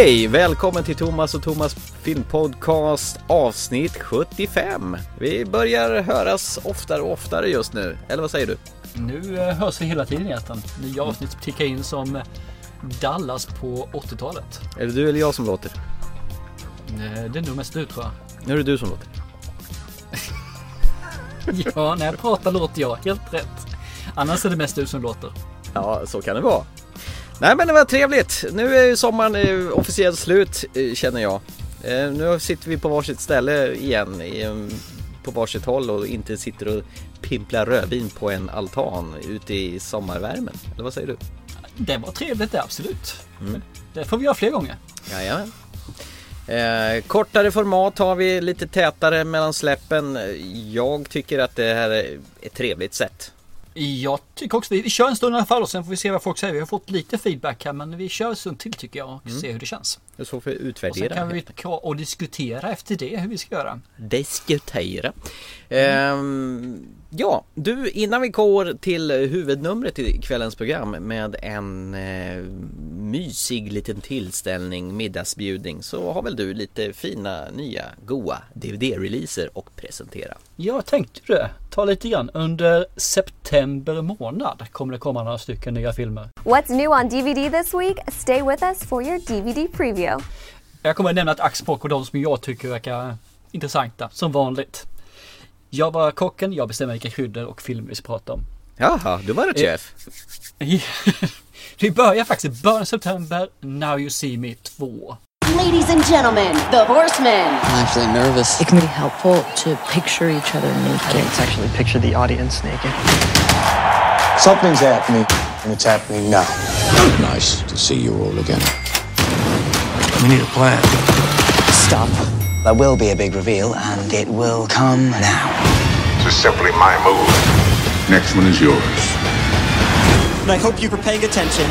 Hej! Välkommen till Thomas och Thomas filmpodcast avsnitt 75. Vi börjar höras oftare och oftare just nu, eller vad säger du? Nu eh, hörs vi hela tiden egentligen. Nya avsnitt tickar in som Dallas på 80-talet. Är det du eller jag som låter? Eh, Det är nog mest du tror jag. Nu är det du som låter. Ja, när jag pratar låter jag helt rätt. Annars är det mest du som låter. Ja, så kan det vara. Nej men det var trevligt. Nu är ju sommaren eh, officiellt slut eh, känner jag. Eh, Nu sitter vi på varsitt ställe igen en- på varsitt håll och inte sitter och pimplar rödvin på en altan ute i sommarvärmen. Eller vad säger du? Det var trevligt det, absolut. Det får vi göra fler gånger. Jajamän. Eh, kortare format har vi lite tätare mellan släppen. Jag tycker att det här är ett trevligt sätt. Jag tycker också vi, vi kör en stund i alla fall och sen får vi se vad folk säger. Vi har fått lite feedback här men vi kör en stund till tycker jag och ser hur det känns. Så får vi Och sen utvärdera. kan vi ta och diskutera efter det hur vi ska göra. Diskutera. Ehm, ja, du innan vi går till huvudnumret i kvällens program med en eh, mysig liten tillställning, middagsbjudning så har väl du lite fina nya goa DVD-releaser att presentera. Jag tänkte det. Ta lite grann. Under september månad kommer det komma några stycken nya filmer. What's new on DVD this week? Stay with us for your DVD preview. Jag kommer att nämna ett axplock av de som jag tycker verkar intressanta, som vanligt. Jag var kocken, jag bestämmer vilka kryddor och filmer vi ska prata om. Jaha, du var ett Eh, chef. vi börjar faktiskt i början av september, Now You See Me 2. Ladies and gentlemen, the Horsemen. I'm actually nervous. It can be helpful to picture each other naked. Let's actually picture the audience naked. Something's happening, and it's happening now. Nice to see you all again. We need a plan. Stop. There will be a big reveal, and it will come now. This is simply my move. Next one is yours. And I hope you were paying attention.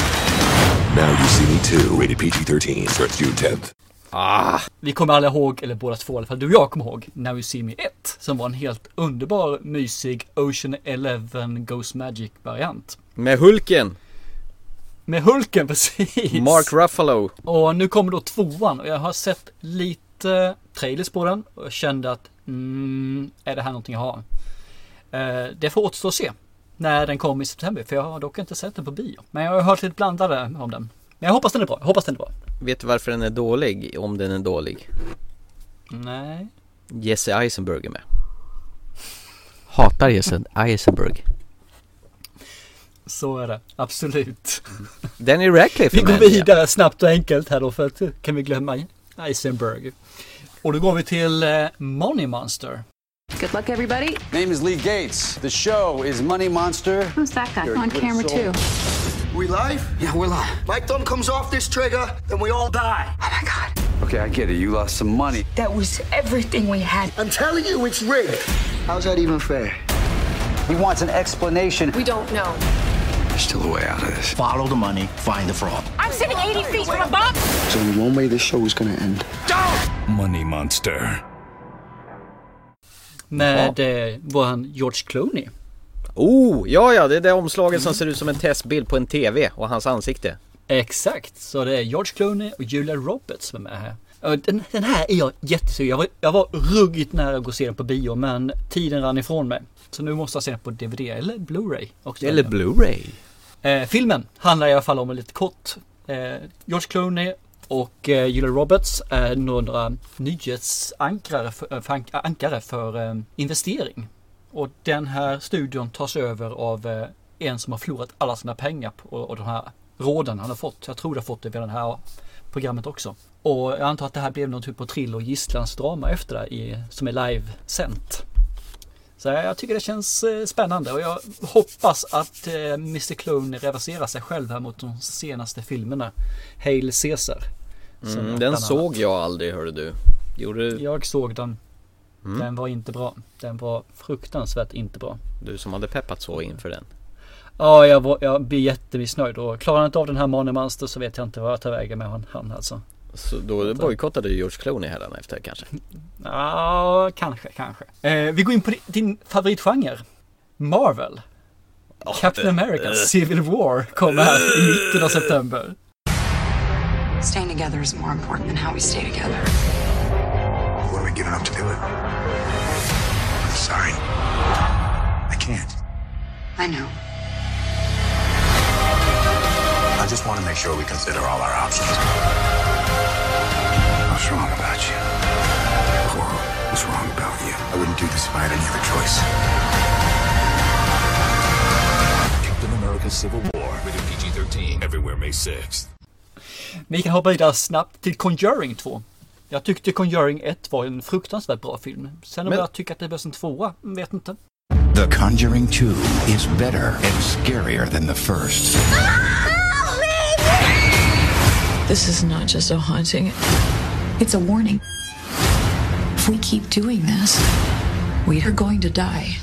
Now you see me too. Rated PG-13. Starts June 10th. Ah, Vi kommer alla ihåg, eller båda två i alla fall, du och jag kommer ihåg, Now You See Me 1. Som var en helt underbar, mysig Ocean Eleven Ghost Magic variant. med Hulken, Med Hulken precis! Mark Ruffalo. Och nu kommer då tvåan och jag har sett lite trailers på den och jag kände att mm, är det här någonting jag har? Eh, det får återstå att se när den kommer i september för jag har dock inte sett den på bio. Men jag har hört lite blandade om den. Men jag hoppas den är bra. Jag hoppas den är bra. Vet du varför den är dålig? Om den är dålig? Nej. Jesse Eisenberg är med. Hatar Jesse Eisenberg. Så är det. Absolut. Danny Radcliffe Vi går vidare snabbt och enkelt här då för att kan vi glömma Eisenberg. Och då går vi till eh, Money Monster. Good luck, everybody. Name is Lee Gates. The show is Money Monster. Who's that guy? On camera, too. We live? Yeah, we're live. My thumb comes off this trigger, then we all die. Oh my God. Okay, I get it. You lost some money. That was everything we had. I'm telling you, it's rigged. How's that even fair? He wants an explanation. We don't know. There's still a way out of this. Follow the money, find the fraud. I'm sitting 80 feet from a bomb. There's only one way this show is gonna end. Money Monster. Med eh, våran George Clooney. Oh, ja ja, det är det omslaget som ser ut som en testbild på en TV och hans ansikte. Exakt, så det är George Clooney och Julia Roberts som är med här. Den, den här är jag jättesugen jag var, jag var ruggigt nära att gå och se den på bio men tiden rann ifrån mig. Så nu måste jag se den på DVD eller Blu-ray. Eller Blu-ray. Eh, filmen handlar i alla fall om lite kort. Eh, George Clooney och eh, Julia Roberts är några nyhetsankare för, eh, för, ank- ankare för eh, investering. Och den här studion tas över av eh, en som har förlorat alla sina pengar på och de här råden han har fått. Jag tror det har fått det via det här programmet också. Och jag antar att det här blev någon typ av thrill och gisslandsdrama efter det i, som är livesänt. Så jag tycker det känns eh, spännande och jag hoppas att eh, Mr Clone reverserar sig själv här mot de senaste filmerna. Hail Caesar. Mm, den såg jag aldrig hörde du. Gjorde? Jag såg den. Mm. Den var inte bra. Den var fruktansvärt inte bra. Du som hade peppat så inför den. Ja, jag, var, jag blir jättemissnöjd och klarar inte av den här Money Monster så vet jag inte vad jag tar vägen med han, han alltså. Så då bojkottade du George Clooney efter kanske? Ja, kanske, kanske. Eh, vi går in på din, favoritgenre. Marvel. Captain America Civil War kommer här i mitten av september. Staying together is more important than how we stay together. When we get enough to do it. I'm sorry. I can't. I know. I just want to make sure we consider all our options. What's wrong about you? Coral, what's wrong about you? I wouldn't do this if I had any other choice. Captain America Civil War. Rated PG-13. Everywhere May 6th. Vi kan hoppa vidare snabbt till Conjuring 2. Jag tyckte Conjuring 1 var en fruktansvärt bra film. Sen om Men- jag tycker att det behövs en tvåa, mm, vet inte. The Conjuring 2 is better and scarier than the first. This is not just a haunting. It's a warning. If we keep doing this, we are going to die.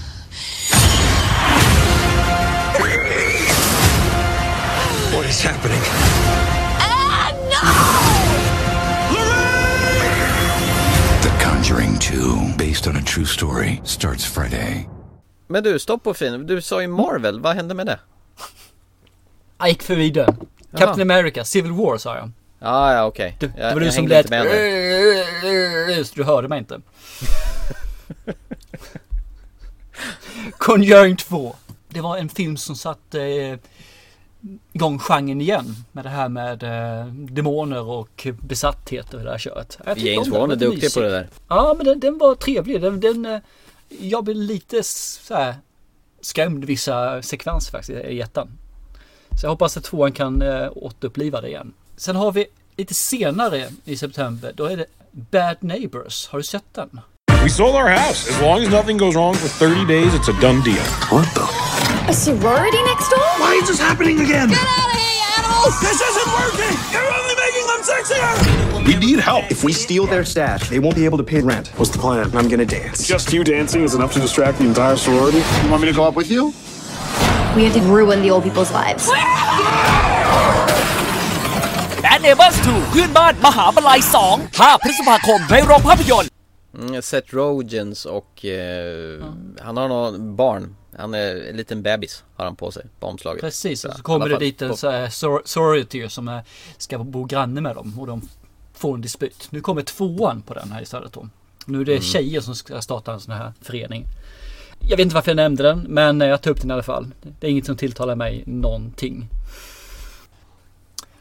What is happening? Ah, no! The Conjuring 2, based on a true story, starts Friday. Men du, stopp på fin. Du sa ju Marvel, vad hände med det? Jag gick förbi den. Captain America Civil War sa jag. Ah, ja, okej. Du, Jag- det var du jag som hängde lät... Så du hörde mig inte. Conjuring 2. Det var en film som satte eh, igång genren igen. Med det här med eh, demoner och besatthet och det där köret. James Wan är duktig på det där. Ja, men den, den var trevlig. Den, den, eh, jag blev lite så här skrämd vissa sekvenser faktiskt i ettan. Så jag hoppas att tvåan kan eh, återuppliva det igen. Sen har vi lite senare i september, då är det Bad Neighbors. Har du sett den? We sold our house. As long as nothing goes wrong for 30 days, it's a done deal. What the? A sorority next door? Why is this happening again? Get out of here, animals! This isn't working! You're only making them sexier! We need help. If we steal their stash, they won't be able to pay rent. What's the plan? I'm gonna dance. Just you dancing is enough to distract the entire sorority? You want me to go up with you? We had to ruin the old people's lives. Ah! Bad Neighbors 2 เพื่อนบ้านมหาบรรลัย2 5 พฤษภาคมในโรงภาพยนตร์ Mm, Seth Rogens och eh, han har någon barn. Han är en liten bebis har han på sig på omslaget. Precis, och så I kommer alla det fall dit en på- så här sor- sorority som är, ska bo granne med dem och de får en dispyt. Nu kommer tvåan på den här istället då. Nu är det Mm. tjejer som ska starta en sån här förening. Jag vet inte varför jag nämnde den, men jag tar upp den i alla fall. Det är inget som tilltalar mig någonting.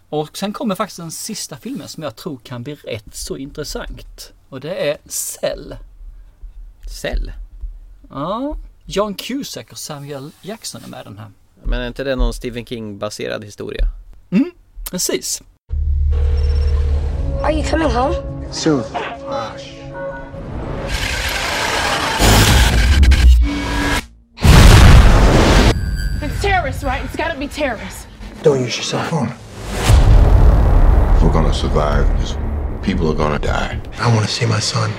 Och sen kommer faktiskt den sista filmen som jag tror kan bli rätt så intressant. Och det är Cell. Cell? Ja, John Cusack och Samuel Jackson är med i den här. Men är inte det någon Stephen King-baserad historia? Mm, precis. Are you coming home? Soon. It's terrorists, right? It's gotta be terrorists. Don't use your cell phone. We're gonna survive this, people are gonna die. I want to see my son.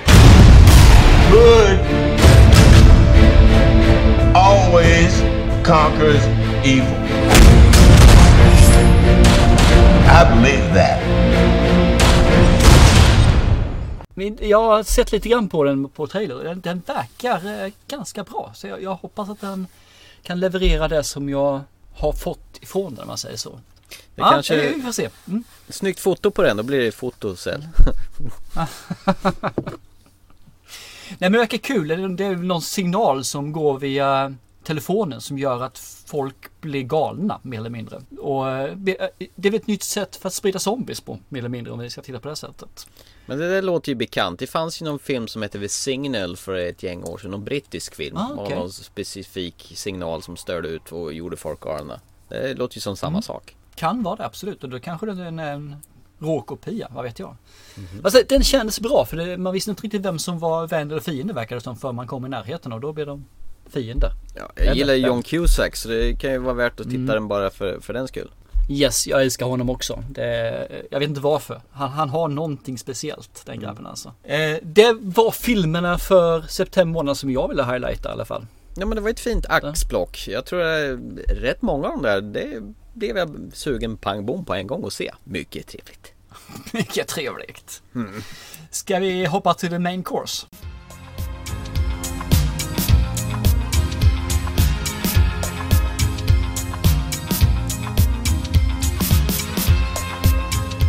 Good always conquers evil. I believe that. Jag har sett lite grann på den på trailer. Den, den verkar eh, ganska bra. Så jag, jag hoppas att den kan leverera det som jag har fått ifrån den om man säger så. Det ja, kanske- vi får se. Mm. Snyggt foto på den, då blir det fotocell. Nej men det verkar kul. Det är, någon signal som går via telefonen som gör att folk blir galna mer eller mindre. Och eh, det är väl ett nytt sätt för att sprida zombies på mer eller mindre om vi ska titta på det sättet. Men det där låter ju bekant. Det fanns ju någon film som hette The Signal för ett gäng år sedan. Någon brittisk film. Ah, okej. Av någon specifik signal som störde ut och gjorde folk galna. Det låter ju som samma Mm. sak. Kan vara det absolut och då kanske det är en, en råkopia, vad vet jag. Alltså, den kändes bra för det, man visste inte riktigt vem som var vän eller fiende verkar det som för man kom i närheten och då blev de fiender. Ja, jag gillar ju John Cusack så det kan ju vara värt att titta den bara för, för den skull. Yes, jag älskar honom också. Det, jag vet inte varför. Han, han har någonting speciellt, den grabben alltså. Eh, det var filmerna för september månad som jag ville highlighta i alla fall. Ja men det var ett fint axplock. Jag tror det är rätt många av de där. Det blev jag sugen pang bom på en gång och se. Mycket trevligt. Mycket trevligt. Mm. Ska vi hoppa till the main course?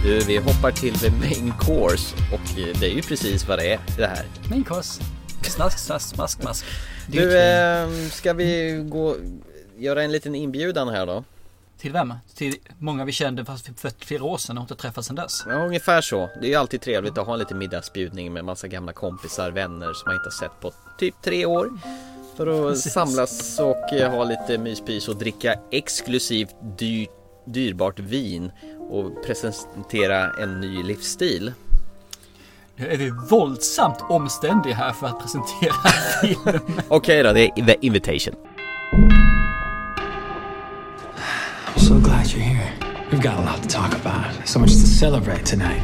Du, vi hoppar till the main course och det är ju precis vad det är det här. Main course. Snask, snask, smask, mask. Du, äh, ska vi gå göra en liten inbjudan här då? Till vem? Till många vi kände fast för flera år sedan och inte träffats sedan dess. Ja, ungefär så. Det är ju alltid trevligt att ha en liten middagsbjudning med massa gamla kompisar, vänner som man inte har sett på typ tre år. För att Precis. samlas och eh, ha lite myspys och dricka exklusivt dyrt, dyrbart vin och presentera en ny livsstil. Nu är vi våldsamt omständiga här för att presentera film. Okej då, det är The Invitation. We've got a lot to talk about, so much to celebrate tonight.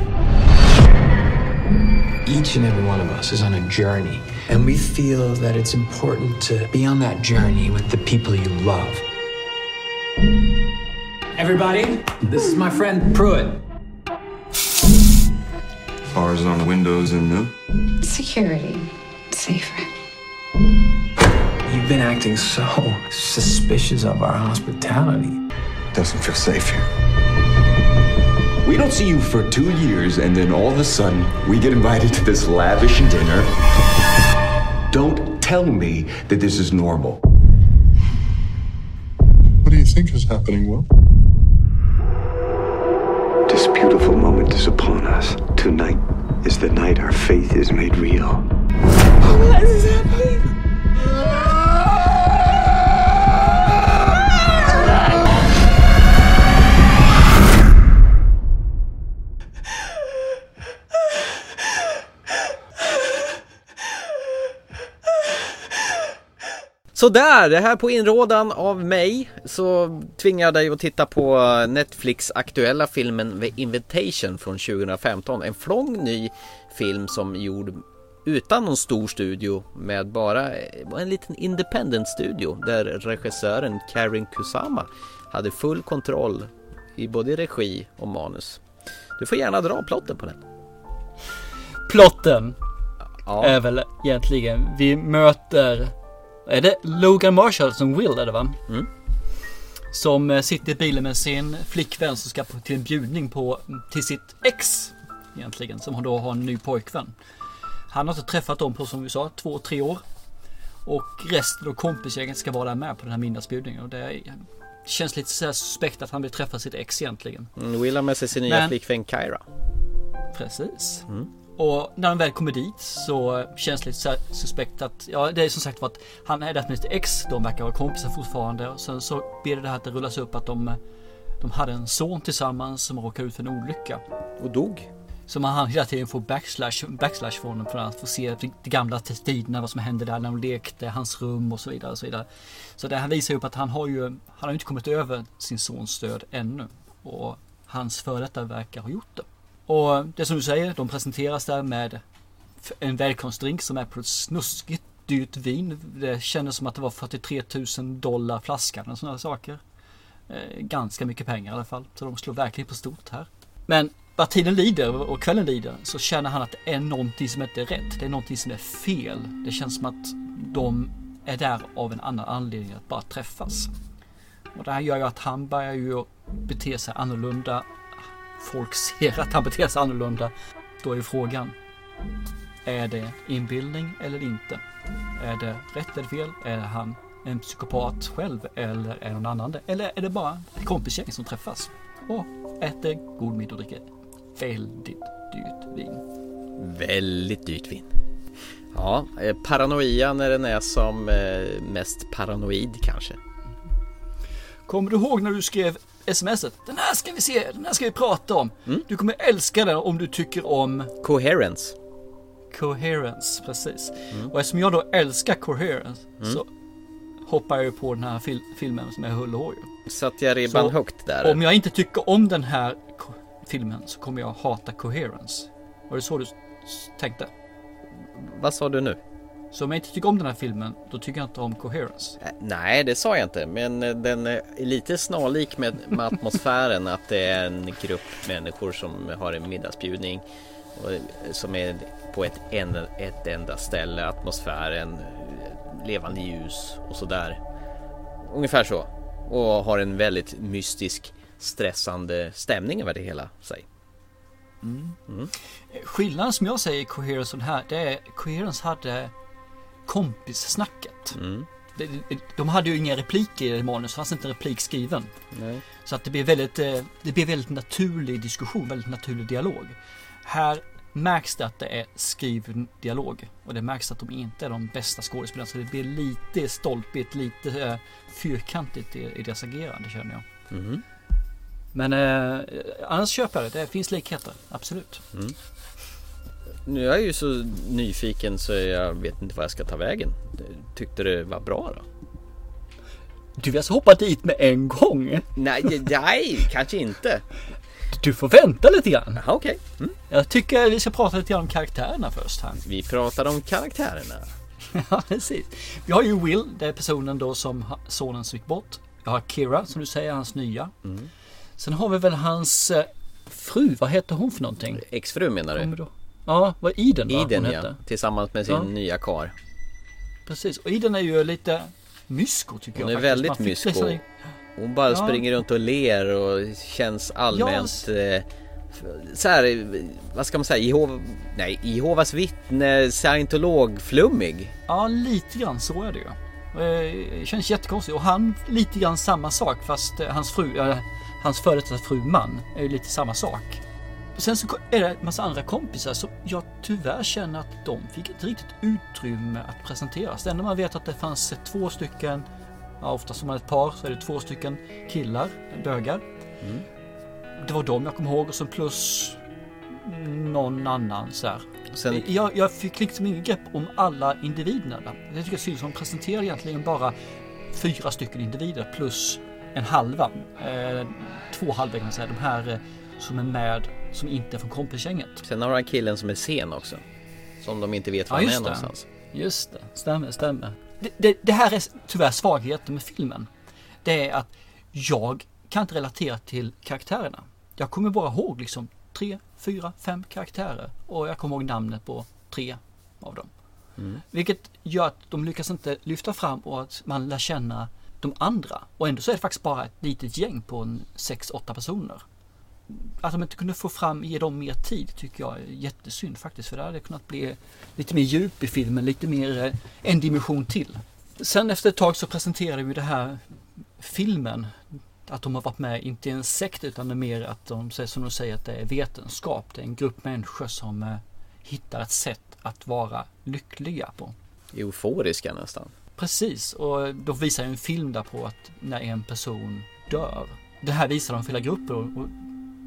Each and every one of us is on a journey, and we feel that it's important to be on that journey with the people you love. Everybody, this is my friend Pruitt. Bars on the windows and the Security. Safer. You've been acting so suspicious of our hospitality. Doesn't feel safe here. We don't see you for two years, and then all of a sudden, we get invited to this lavish dinner. Don't tell me that this is normal. What do you think is happening, Will? This beautiful moment is upon us. Tonight is the night our faith is made real. What is happening? Sådär, det här på inrådan av mig så tvingar jag dig att titta på Netflix aktuella filmen The Invitation från 2015. En flång ny film som gjord utan någon stor studio med bara en liten independent studio där regissören Karin Kusama hade full kontroll i både regi och manus. Du får gärna dra plotten på den. Plotten Ja. är väl egentligen, vi möter, är det Logan Marshall som Will är det va? Mm. Som eh, sitter i bilen med sin flickvän som ska till en bjudning på, till sitt ex egentligen, som då har en ny pojkvän. Han har inte träffat dem på, som vi sa, två, tre år. Och resten av kompisgänget ska vara där med på den här middagsbjudningen. Och det är, känns lite så suspekt att han vill träffa sitt ex egentligen. Mm, Will har med sig sin nya Men- flickvän Kyra. Precis. Mm. Och när de väl kommer dit så känns det lite suspekt att, ja det är som sagt var att han är sitt ex, de verkar vara kompisar fortfarande och sen så blir det det här att det rullas upp att de, de hade en son tillsammans som råkade ut för en olycka. Och dog. Så man han hela tiden får backslash, backslash från honom för att få se de, gamla tiderna, vad som hände där när de lekte, hans rum och så vidare. Och så vidare. så det här visar ju upp att han har ju, han har inte kommit över sin sons död ännu. Och hans före detta verkar ha gjort det. Och det som du säger, de presenteras där med en välkomstdrink som är på ett snuskigt dyrt vin. Det kändes som att det var 43 000 dollar flaskan och sådana saker. Eh, ganska mycket pengar i alla fall. Så de slår verkligen på stort här. Men vad tiden lider och kvällen lider så känner han att det är någonting som inte är rätt. Det är någonting som är fel. Det känns som att de är där av en annan anledning att bara träffas. Och det här gör ju att han börjar ju bete sig annorlunda. Folk ser att han beter sig annorlunda. Då är ju frågan. Är det inbildning eller inte? Är det rätt eller fel? Är han en psykopat själv eller är någon annan det? Eller är det bara ett kompisgäng som träffas och äter god middag och dricker väldigt dyrt vin? Väldigt dyrt vin. Ja, eh, paranoia när den är som eh, mest paranoid kanske. Kommer du ihåg när du skrev smset? Den här ska vi se, den här ska vi prata om. Du kommer älska den om du tycker om Coherence. Coherence, precis. Och eftersom jag då älskar Coherence Mm. så hoppar jag ju på den här fil- filmen som är hull och hår. Satte jag ribban Så högt där? Om jag inte tycker om den här filmen så kommer jag hata Coherence. Var det så du tänkte? Vad sa du nu? Så om jag inte tycker om den här filmen, då tycker jag inte om Coherence. Eh, Nej, det sa jag inte, men eh, den är lite snarlik med, med atmosfären att det är en grupp människor som har en middagsbjudning och eh, som är på ett, en, ett enda ställe, atmosfären, eh, levande ljus och sådär. Ungefär så. Och har en väldigt mystisk, stressande stämning över det hela. Säg. Mm. Skillnaden som jag säger i Coherence och den här, det är Coherence hade kompissnacket. Mm. De, de hade ju inga repliker i manus, det fanns inte en replik skriven. Nej. Så att det blev väldigt, eh, det blev väldigt naturlig diskussion, väldigt naturlig dialog. Här märks det att det är skriven dialog och det märks att de inte är de bästa skådespelarna så det blir lite stolpigt, lite eh, fyrkantigt i, i deras agerande känner jag. Mm. Men eh, annars köper jag det, det finns likheter, absolut. Mm. Nu är jag ju så nyfiken så jag vet inte vad jag ska ta vägen. Tyckte det var bra då? Du vill alltså hoppa dit med en gång? Nej, nej kanske inte. Du får vänta lite grann. Okej. Okay. Mm. Jag tycker vi ska prata lite grann om karaktärerna först här. Vi pratar om karaktärerna. ja, precis. Vi har ju Will, det är personen då som sonen gick bort. Vi har Kira, som du säger, hans nya. Mm. Sen har vi väl hans eh, fru, vad heter hon för någonting? Exfru menar du? Ja, vad Iden va? Iden hon ja, hette. tillsammans med sin Ja. nya kar. Precis, och Iden är ju lite mysko tycker Hon jag. är faktiskt. väldigt mysko. nästan- Hon bara Ja. springer runt och ler och känns allmänt eh, så här, vad ska man säga, Jehova, nej, Jehovas vittne, scientolog-flummig. Ja, lite grann så är det ju. Eh, Det känns jättekonstigt och han lite grann samma sak fast eh, hans fru, äh, hans före detta fru man är ju lite samma sak. Sen så är det en massa andra kompisar som jag tyvärr känner att de fick inte riktigt utrymme att presenteras. Det enda man vet att det fanns två stycken, ja ofta som man är ett par så är det två stycken killar, bögar. Mm. Det var de jag kom ihåg och så plus någon annan så här. Sen- Jag, jag fick liksom ingen grepp om alla individerna. Jag tycker synd som presenterar egentligen bara fyra stycken individer plus en halva. Eh, två halvor kan man säga. De här eh, som är med som inte är från kompisgänget. Sen har han killen som är sen också. Som de inte vet var Ja, han är det. någonstans. Just det, stämmer, stämmer. Det, det, det här är tyvärr svagheten med filmen. Det är att jag kan inte relatera till karaktärerna. Jag kommer bara ihåg liksom tre, fyra, fem karaktärer och jag kommer ihåg namnet på tre av dem. Mm. Vilket gör att de lyckas inte lyfta fram och att man lär känna de andra. Och ändå så är det faktiskt bara ett litet gäng på en 6-8 personer. Att de inte kunde få fram, ge dem mer tid tycker jag är jättesynd faktiskt. För det hade kunnat bli lite mer djup i filmen, lite mer eh, en dimension till. Sen efter ett tag så presenterade vi det här filmen. Att de har varit med, inte i en sekt utan det är mer att de säger som de säger att det är vetenskap. Det är en grupp människor som eh, hittar ett sätt att vara lyckliga på. Euforiska nästan. Precis, och då visar en film där på att när en person dör. Det här visar de för hela grupper och, och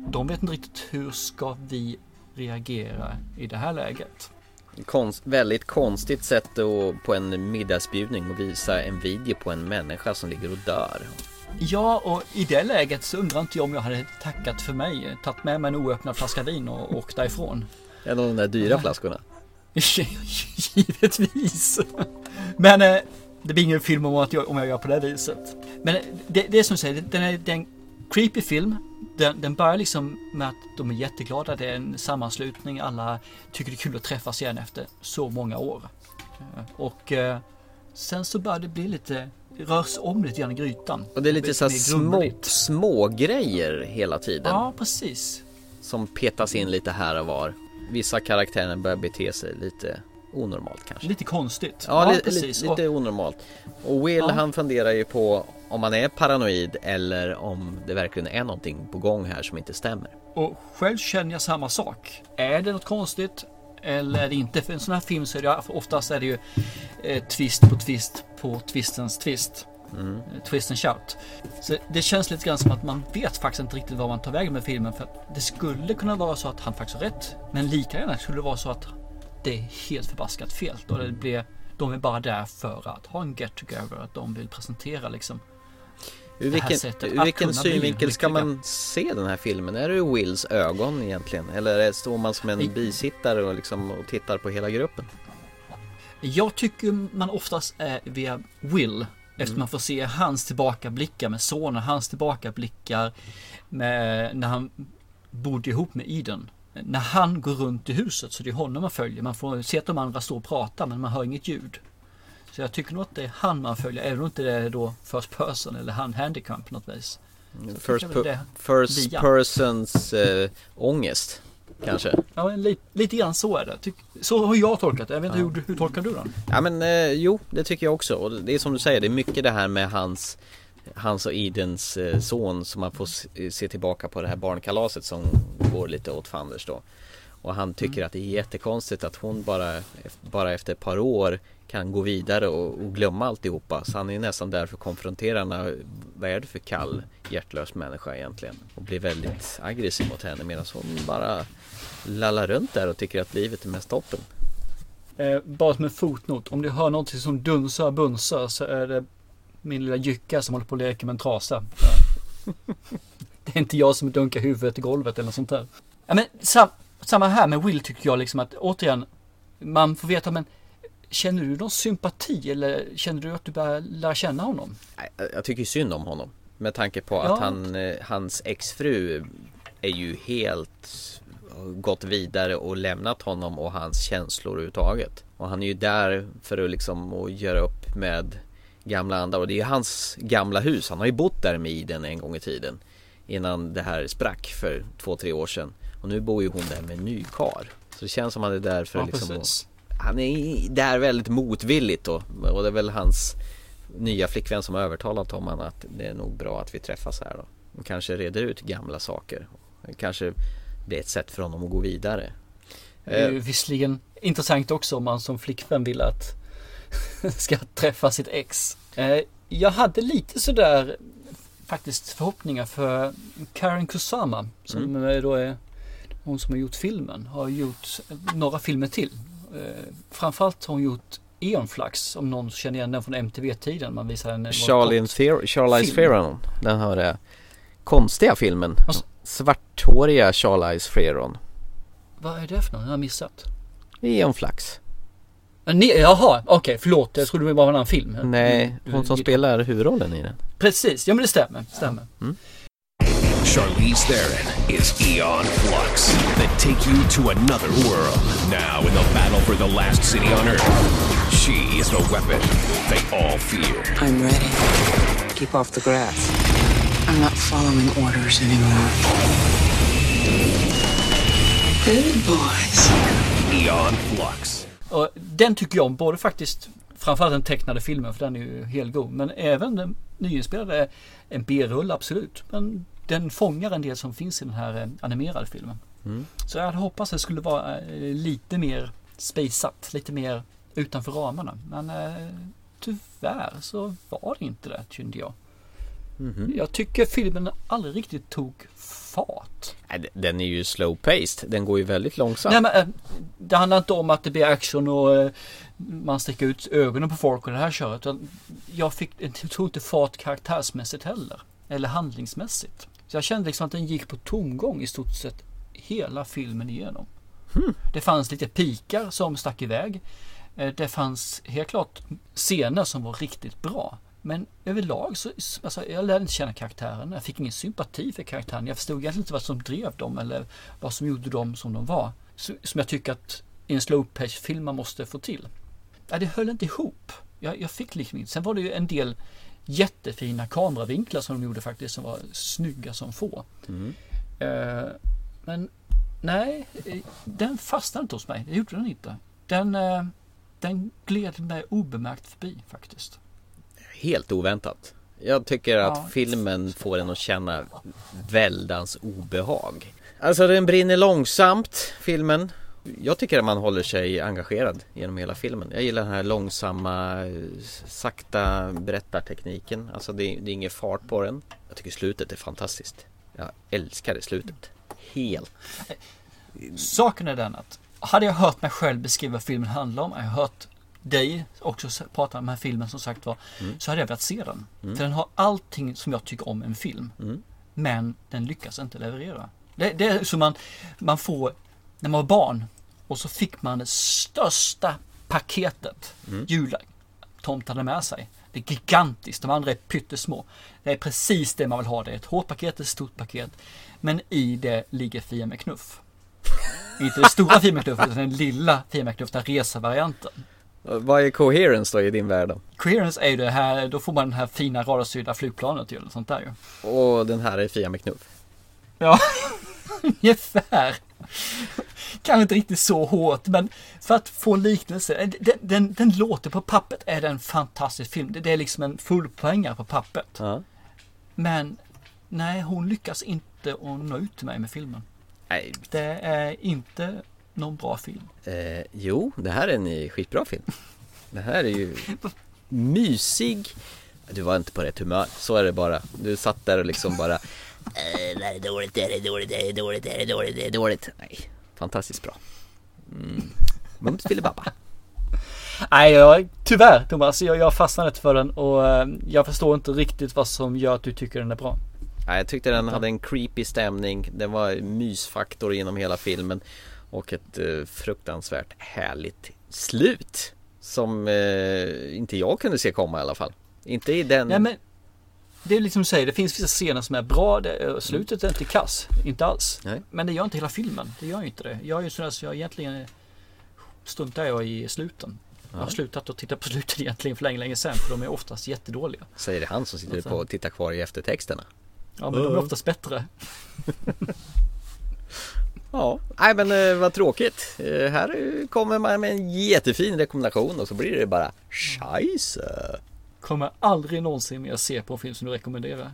de vet inte riktigt hur ska vi reagera i det här läget. Konst, väldigt konstigt sätt att, på en middagsbjudning och visa en video på en människa som ligger och dör. Ja, och i det läget så undrar inte jag om jag hade tackat för mig, tagit med mig en oöppnad flaska vin och åkt därifrån. En av de där dyra flaskorna. Givetvis. Men eh, det blir ingen film om, att jag, om jag gör på det viset. Men eh, det, det är som du säger, den är, det är en creepy film. Den, den börjar liksom med att de är jätteglada. Det är en sammanslutning. Alla tycker det är kul att träffas igen efter så många år. Eh, Och eh, sen så börjar det bli lite, rörs om lite grann i grytan. Och det är lite så här mer små, små grejer hela tiden. Ja, precis. Som petas in lite här och var. Vissa karaktärer börjar bete sig lite onormalt kanske. Lite konstigt. Ja, li- precis. li- lite onormalt. Och Will Ja. han funderar ju på om han är paranoid eller om det verkligen är någonting på gång här som inte stämmer. Och själv känner jag samma sak. Är det något konstigt? Eller är det inte? För en sån här film så är det oftast är det ju eh, twist på twist på twistens twist. Mm. Eh, Twist and shout. Så det känns lite grann som att man vet faktiskt inte riktigt vad man tar vägen med filmen. För det skulle kunna vara så att han faktiskt har rätt. Men lika gärna skulle det vara så att det är helt förbaskat fel. Och det blir, de är bara där för att ha en get together. Att de vill presentera liksom Ur vilken, ur vilken synvinkel ska man se den här filmen? Är det ur Wills ögon egentligen? Eller står man som en bisittare och, liksom, och tittar på hela gruppen? Jag tycker man oftast är via Will. Mm. man får se hans tillbakablickar med sonen, hans tillbakablickar med, när han bodde ihop med Eden. När han går runt i huset så det är honom man följer. Man får se att de andra står och pratar men man hör inget ljud. Så jag tycker nog att det är han man följer, även om inte det är då first person eller han handicap på något vis. Så First, per, first persons eh, ångest. Kanske. Ja, men lite, lite grann så är det. Tyck, så har jag tolkat det. Jag vet inte Ja. hur, hur tolkar du den? Ja men eh, jo, det tycker jag också. Och det är som du säger, det är mycket det här med hans Hans och Idens eh, son som man får se, se tillbaka på det här barnkalaset som går lite åt fanders då. Och han tycker att det är jättekonstigt att hon bara, bara efter ett par år kan gå vidare och, och glömma alltihopa. Så han är nästan där för att konfrontera henne. Vad är det för kall, hjärtlös människa egentligen? Och blir väldigt aggressiv mot henne medan hon bara lallar runt där och tycker att livet är mest toppen. Eh, bara som en fotnot. Om du hör någonting som dunsar och bunsar så är det min lilla jycka som håller på att leka med en trasa. Det är inte jag som dunkar huvudet i golvet eller något sånt där. Ja, men sam, samma här med Will tycker jag liksom att återigen man får veta men Känner du någon sympati eller känner du att du börjar lära känna honom? Jag tycker synd om honom. Med tanke på att Ja. han, eh, hans exfru är ju helt gått vidare och lämnat honom och hans känslor överhuvudtaget. Och han är ju där för att liksom att göra upp med gamla andar och det är ju hans gamla hus. Han har ju bott där med Iden en gång i tiden. Innan det här sprack för två, tre år sedan. Och nu bor ju hon där med en ny kar. Så det känns som att han är där för Ja, att liksom precis. Han är där väldigt motvilligt då. Och det är väl hans nya flickvän som har övertalat honom att det är nog bra att vi träffas här då. Och kanske reder ut gamla saker. Kanske det är ett sätt för honom att gå vidare. Det är ju Eh, visserligen intressant också om man som flickvän vill att ska träffa sitt ex. Eh, Jag hade lite sådär faktiskt förhoppningar för Karen Kusama som Mm. då är hon som har gjort filmen. Har gjort några filmer till. Eh, Framförallt har hon gjort Eon Flux om någon känner igen den från MTV-tiden. Man visade den. Charlie Theron, Charlize. Theron. Den har det konstiga filmen. Alltså- Svarthåriga Charlize Theron. Vad är det för någon? Jag har missat. Eon Flux. Eh, Ni, jaha, okej förlåt. Jag trodde det var en annan film. Nej, hon som spelar huvudrollen i den. Precis, ja men det stämmer. stämmer. Charlize Theron is Eon Flux. that take you to another world. Now in the battle for the last city on Earth. She is the weapon they all fear. I'm ready. Keep off the grass. I'm not following orders anymore. Good boys. Eon Flux. Och den tycker jag om, både faktiskt framförallt den tecknade filmen för den är ju helt god. Men även den nyinspelade är en B-rulle absolut. Men den fångar en del som finns i den här eh, animerade filmen. Mm. Så jag hade hoppats att det skulle vara eh, lite mer spaceat, lite mer utanför ramarna. Men eh, tyvärr så var det inte det, kände jag. Mhm. Jag tycker filmen aldrig riktigt tog fart. Den är ju slow paced. Den går ju väldigt långsamt. Nej, men, eh, det handlar inte om att det blir action och man sticker ut ögonen på folk och det här köret. Jag fick, jag tog inte fart karaktärsmässigt heller. Eller handlingsmässigt. Så jag kände liksom att den gick på tomgång i stort sett hela filmen igenom. Det fanns lite pikar som stack iväg. Eh, Det fanns helt klart scener som var riktigt bra. Men överlag så, alltså, jag lärde inte känna karaktären. Jag fick ingen sympati för karaktären. Jag förstod egentligen inte vad som drev dem eller vad som gjorde dem som de var. Som jag tycker att i en slow pace film man måste få till. Det höll inte ihop. Jag, jag fick liksom inte. Sen var det ju en del jättefina kameravinklar som de gjorde faktiskt som var snygga som få. Mm. Eh, men nej, den fastnade inte hos mig. Det gjorde den inte. Den, eh, den gled mig obemärkt förbi faktiskt. Helt oväntat. Jag tycker att Ja. filmen får en att känna väldans obehag. Alltså den brinner långsamt, filmen. Jag tycker att man håller sig engagerad genom hela filmen. Jag gillar den här långsamma, sakta berättartekniken. Alltså det är, det är ingen fart på den. Jag tycker slutet är fantastiskt. Jag älskar det slutet. Helt. Saken är den att hade jag hört mig själv beskriva filmen handlar om, jag har hört dig också prata om den här filmen som sagt var, Mm. så hade jag velat se den. Mm. För den har allting som jag tycker om en film. Mm. Men den lyckas inte leverera. Det, det är som man, man får när man var barn och så fick man det största paketet Mm. jultomten hade med sig. Det är gigantiskt, de andra är pyttesmå. Det är precis det man vill ha. Det är ett hårt paket, ett stort paket. Men i det ligger Fia med knuff. Inte det stora Fia med knuff, utan den lilla Fia med knuff, den resavarianten. Vad är coherence då i din värld då? Coherence är ju det här, då får man det här fina radarstyrda flygplanet ju, eller sånt där ju. Och den här är Fia med knuff. Ja, ungefär. Kanske inte riktigt så hårt, men för att få en liknelse. eh, Den, den, den låter på pappret är det en fantastisk film. Det, det är liksom en fullpoängare på pappret. Ja. Men nej, hon lyckas inte att nå ut till mig med filmen. Nej. Det är inte någon bra film. Eh, jo, det här är en eh, skitbra film. Det här är ju mysig. Du var inte på rätt humör, så är det bara. Du satt där och liksom bara eh, Det här är dåligt, det här är dåligt, det här är dåligt, det här är dåligt, det är dåligt. Nej, fantastiskt bra. Mm. Mums filibabba. Nej, jag, tyvärr Thomas, jag, jag fastnade inte för den och eh, jag förstår inte riktigt vad som gör att du tycker den är bra. Nej, jag tyckte den hade en creepy stämning. Det var mysfaktor genom hela filmen. Och ett eh, fruktansvärt härligt slut. Som eh, inte jag kunde se komma i alla fall. Inte i den... Nej, men det är liksom du säger, det finns vissa scener som är bra. Det, slutet är inte kass, inte alls. Nej. Men det gör inte hela filmen. Det gör ju inte det. Jag är ju sådär så jag egentligen struntar jag i sluten. Jag har slutat att titta på slutet egentligen för länge, länge sedan. För de är oftast jättedåliga. Säger det han som sitter Alltså. på och tittar kvar i eftertexterna. Ja, men de är oftast bättre. Ja, nej men eh, vad tråkigt. Eh, här eh, kommer man med en jättefin rekommendation och så blir det bara scheisse. Kommer aldrig någonsin mer se på en film som du rekommenderar.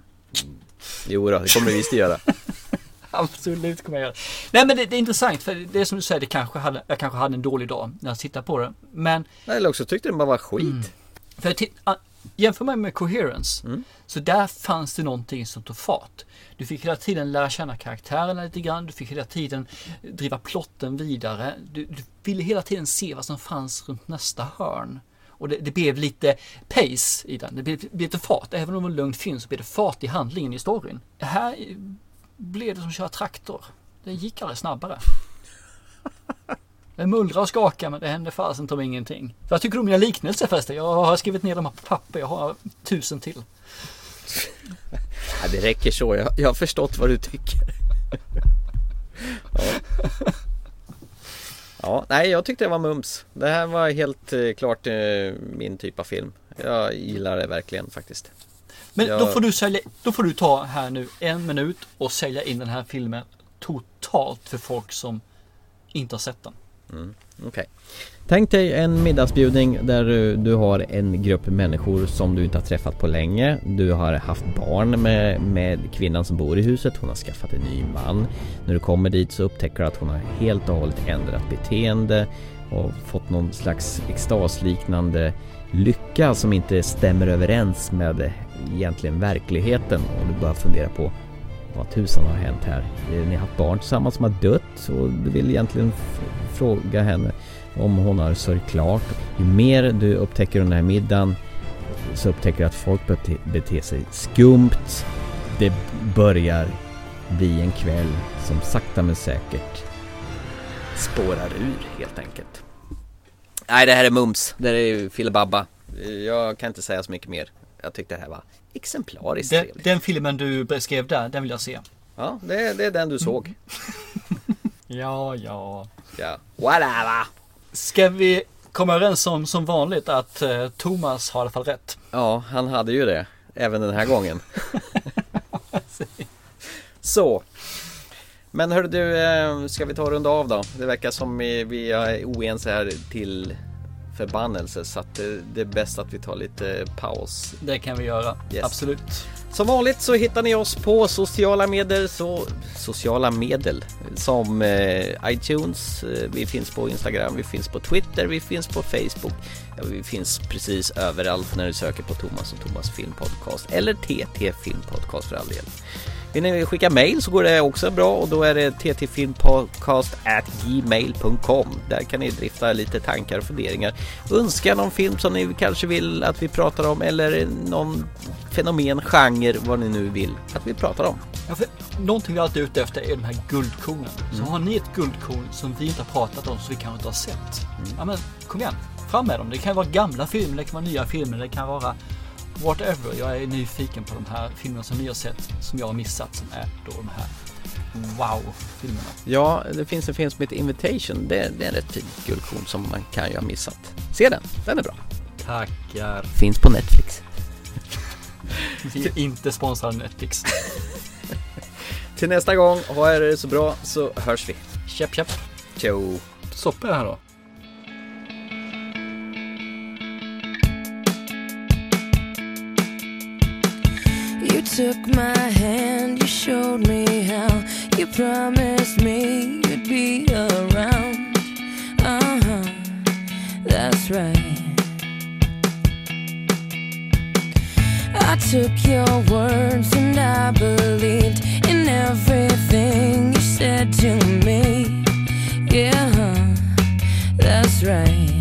Jo då, det kommer du visst att göra. Absolut kommer jag göra. Nej men det, det är intressant för det är som du säger, det kanske hade, jag kanske hade en dålig dag när jag tittar på det. Men Eller också tyckte den bara var skit. För jag titt- ah, jämför man med Coherence, så där fanns det någonting som tog fart. Du fick hela tiden lära känna karaktärerna lite grann, du fick hela tiden driva plotten vidare. Du, du ville hela tiden se vad som fanns runt nästa hörn. Och det, det blev lite pace i den, det blev, blev lite fart. Även om det var en lugn film så blev det fart i handlingen i storyn. Här blev det som att köra traktor. Det gick aldrig snabbare. Det mullrar och skakar men det händer fasen om ingenting. Vad tycker du om mina liknelser förresten? Jag har skrivit ner dem här på papper. Jag har tusen till. Ja, det räcker så, jag, jag har förstått vad du tycker. Ja, nej jag tyckte det var mums. Det här var helt eh, klart eh, min typ av film. Jag gillar det verkligen faktiskt. Men Jag- då, får du sälja, då får du ta här nu en minut och sälja in den här filmen totalt för folk som inte har sett den. Mm, Okej. Tänk dig en middagsbjudning där du, du har en grupp människor som du inte har träffat på länge. Du har haft barn med, med kvinnan som bor i huset. Hon har skaffat en ny man. När du kommer dit så upptäcker du att hon har helt och hållet ändrat beteende och fått någon slags extasliknande lycka som inte stämmer överens med egentligen verkligheten och du börjar fundera på vad tusan har hänt här? Ni har haft barn tillsammans som har dött och du vill egentligen fråga henne om hon har sörjt klart. Ju mer du upptäcker under den här middagen så upptäcker du att folk bete, beter sig skumt. Det börjar bli en kväll som sakta men säkert spårar ur helt enkelt. Nej, det här är mums. Det här är filibabba. Jag kan inte säga så mycket mer. Jag tyckte det här var exemplariskt Den, trevligt. den filmen du beskrev där, den vill jag se. Ja, det, det är den du såg. Ja, ja. Ja, whatever. Ska vi komma överens om som vanligt att eh, Thomas har i alla fall rätt? Ja, han hade ju det. Även den här gången. Så. Men hörru du, eh, ska vi ta och runda av då? Det verkar som vi vi är oense här till förbannelse så att det, det är bäst att vi tar lite paus. Det kan vi göra, Yes. absolut. Som vanligt så hittar ni oss på sociala medel, så sociala medel som eh, iTunes, eh, vi finns på Instagram, vi finns på Twitter, vi finns på Facebook. Ja, vi finns precis överallt när du söker på Thomas och Thomas filmpodcast eller TT filmpodcast för all del. Vill ni skicka mail så går det också bra och då är det ttfilmpodcast@gmail.com. Där kan ni drifta lite tankar och funderingar. Önska någon film som ni kanske vill att vi pratar om eller någon fenomen, genre, vad ni nu vill att vi pratar om. Ja, för någonting vi alltid är ute efter är de här guldkornen. Så Mm. har ni ett guldkorn som vi inte har pratat om så vi kanske inte har sett. Mm. Ja men kom igen, fram med dem. Det kan vara gamla filmer, det kan vara nya filmer, det kan vara whatever. Jag är nyfiken på de här filmerna som ni har sett, som jag har missat, som är då de här wow-filmerna. Ja, det finns en film som heter Invitation. Det, det är en rätt fin guldkorn som man kan ju ha missat. Se den, den är bra. Tackar. Finns på Netflix. Vi är inte sponsrade Netflix. Till nästa gång, ha er så bra så hörs vi. Käpp, käpp. Tjo. Stoppar jag här då. You took my hand, you showed me how. You promised me you'd be around. Uh huh, that's right. I took your words and I believed in everything you said to me. Yeah, that's right.